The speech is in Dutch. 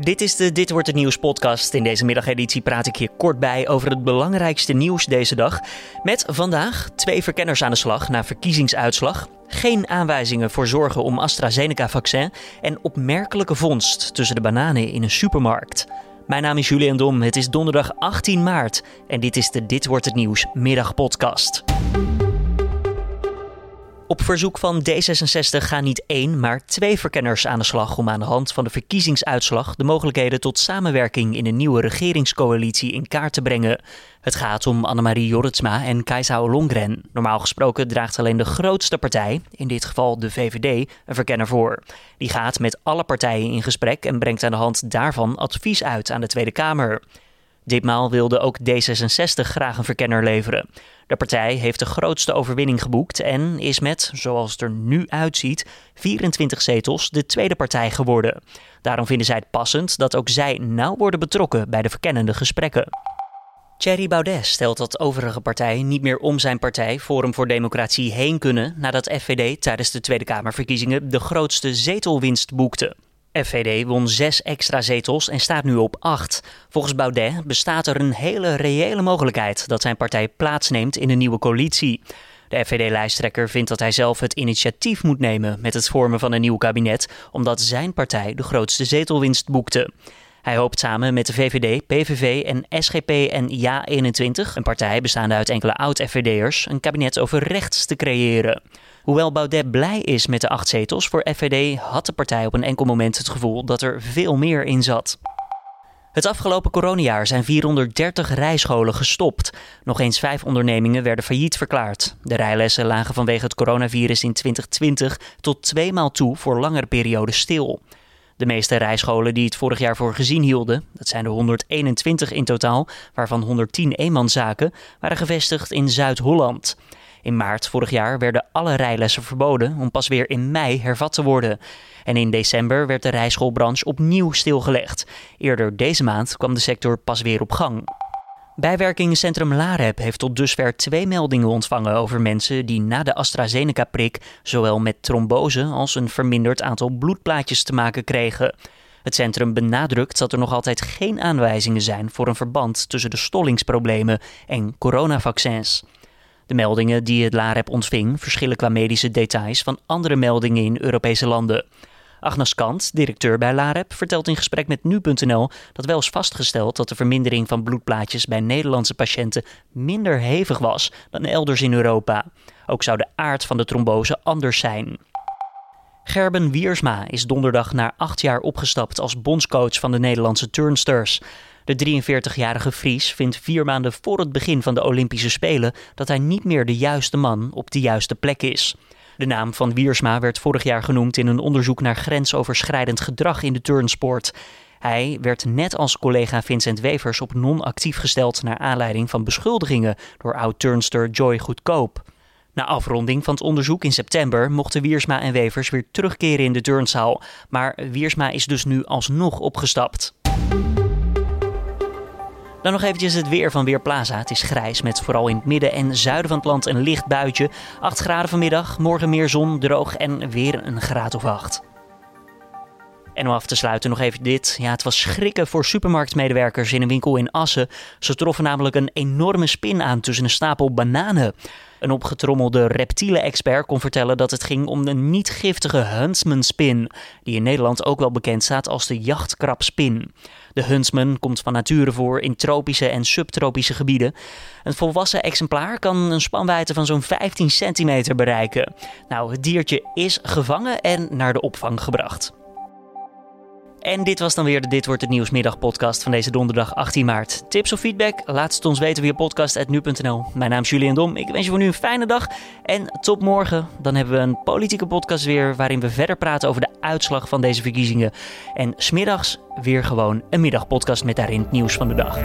Dit is de Dit wordt het nieuws podcast. In deze middageditie praat ik hier kort bij over het belangrijkste nieuws deze dag. Met vandaag twee verkenners aan de slag na verkiezingsuitslag. Geen aanwijzingen voor zorgen om AstraZeneca-vaccin. En opmerkelijke vondst tussen de bananen in een supermarkt. Mijn naam is Julian Dom. Het is donderdag 18 maart. En dit is de Dit wordt het nieuws middagpodcast. Op verzoek van D66 gaan niet één, maar twee verkenners aan de slag om aan de hand van de verkiezingsuitslag de mogelijkheden tot samenwerking in een nieuwe regeringscoalitie in kaart te brengen. Het gaat om Annemarie Jorritsma en Kajsa Ollongren. Normaal gesproken draagt alleen de grootste partij, in dit geval de VVD, een verkenner voor. Die gaat met alle partijen in gesprek en brengt aan de hand daarvan advies uit aan de Tweede Kamer. Ditmaal wilde ook D66 graag een verkenner leveren. De partij heeft de grootste overwinning geboekt en is met, zoals het er nu uitziet, 24 zetels de tweede partij geworden. Daarom vinden zij het passend dat ook zij nauw worden betrokken bij de verkennende gesprekken. Thierry Baudet stelt dat overige partijen niet meer om zijn partij Forum voor Democratie heen kunnen nadat FVD tijdens de Tweede Kamerverkiezingen de grootste zetelwinst boekte. FVD won zes extra zetels en staat nu op acht. Volgens Baudet bestaat er een hele reële mogelijkheid dat zijn partij plaatsneemt in een nieuwe coalitie. De FVD-lijsttrekker vindt dat hij zelf het initiatief moet nemen met het vormen van een nieuw kabinet, omdat zijn partij de grootste zetelwinst boekte. Hij hoopt samen met de VVD, PVV en SGP en JA21, een partij bestaande uit enkele oud-FVD'ers, een kabinet over rechts te creëren. Hoewel Baudet blij is met de acht zetels voor FVD, had de partij op een enkel moment het gevoel dat er veel meer in zat. Het afgelopen coronajaar zijn 430 rijscholen gestopt. Nog eens vijf ondernemingen werden failliet verklaard. De rijlessen lagen vanwege het coronavirus in 2020 tot tweemaal toe voor langere perioden stil. De meeste rijscholen die het vorig jaar voor gezien hielden, dat zijn er 121 in totaal, waarvan 110 eenmanszaken, waren gevestigd in Zuid-Holland. In maart vorig jaar werden alle rijlessen verboden om pas weer in mei hervat te worden. En in december werd de rijschoolbranche opnieuw stilgelegd. Eerder deze maand kwam de sector pas weer op gang. Bijwerkingencentrum Lareb heeft tot dusver twee meldingen ontvangen over mensen die na de AstraZeneca-prik zowel met trombose als een verminderd aantal bloedplaatjes te maken kregen. Het centrum benadrukt dat er nog altijd geen aanwijzingen zijn voor een verband tussen de stollingsproblemen en coronavaccins. De meldingen die het LAREP ontving verschillen qua medische details van andere meldingen in Europese landen. Agnes Kant, directeur bij LAREP, vertelt in gesprek met nu.nl dat wel is vastgesteld dat de vermindering van bloedplaatjes bij Nederlandse patiënten minder hevig was dan elders in Europa. Ook zou de aard van de trombose anders zijn. Gerben Wiersma is donderdag na acht jaar opgestapt als bondscoach van de Nederlandse turnsters. De 43-jarige Fries vindt vier maanden voor het begin van de Olympische Spelen dat hij niet meer de juiste man op de juiste plek is. De naam van Wiersma werd vorig jaar genoemd in een onderzoek naar grensoverschrijdend gedrag in de turnsport. Hij werd net als collega Vincent Wevers op non-actief gesteld naar aanleiding van beschuldigingen door oud-turnster Joy Goedkoop. Na afronding van het onderzoek in september mochten Wiersma en Wevers weer terugkeren in de turnzaal, maar Wiersma is dus nu alsnog opgestapt. Dan nog eventjes het weer van Weerplaza. Het is grijs met vooral in het midden en zuiden van het land een licht buitje. 8 graden vanmiddag, morgen meer zon, droog en weer een graad of 8. En om af te sluiten nog even dit. Ja, het was schrikken voor supermarktmedewerkers in een winkel in Assen. Ze troffen namelijk een enorme spin aan tussen een stapel bananen. Een opgetrommelde reptielen-expert kon vertellen dat het ging om een niet-giftige huntsman-spin, die in Nederland ook wel bekend staat als de jachtkrabspin. De huntsman komt van nature voor in tropische en subtropische gebieden. Een volwassen exemplaar kan een spanwijdte van zo'n 15 centimeter bereiken. Nou, het diertje is gevangen en naar de opvang gebracht. En dit was dan weer de Dit Wordt Het Nieuws middagpodcast van deze donderdag 18 maart. Tips of feedback? Laat het ons weten via podcast.nu.nl. Mijn naam is Julian Dom. Ik wens je voor nu een fijne dag. En tot morgen. Dan hebben we een politieke podcast weer waarin we verder praten over de uitslag van deze verkiezingen. En smiddags weer gewoon een middagpodcast met daarin het nieuws van de dag.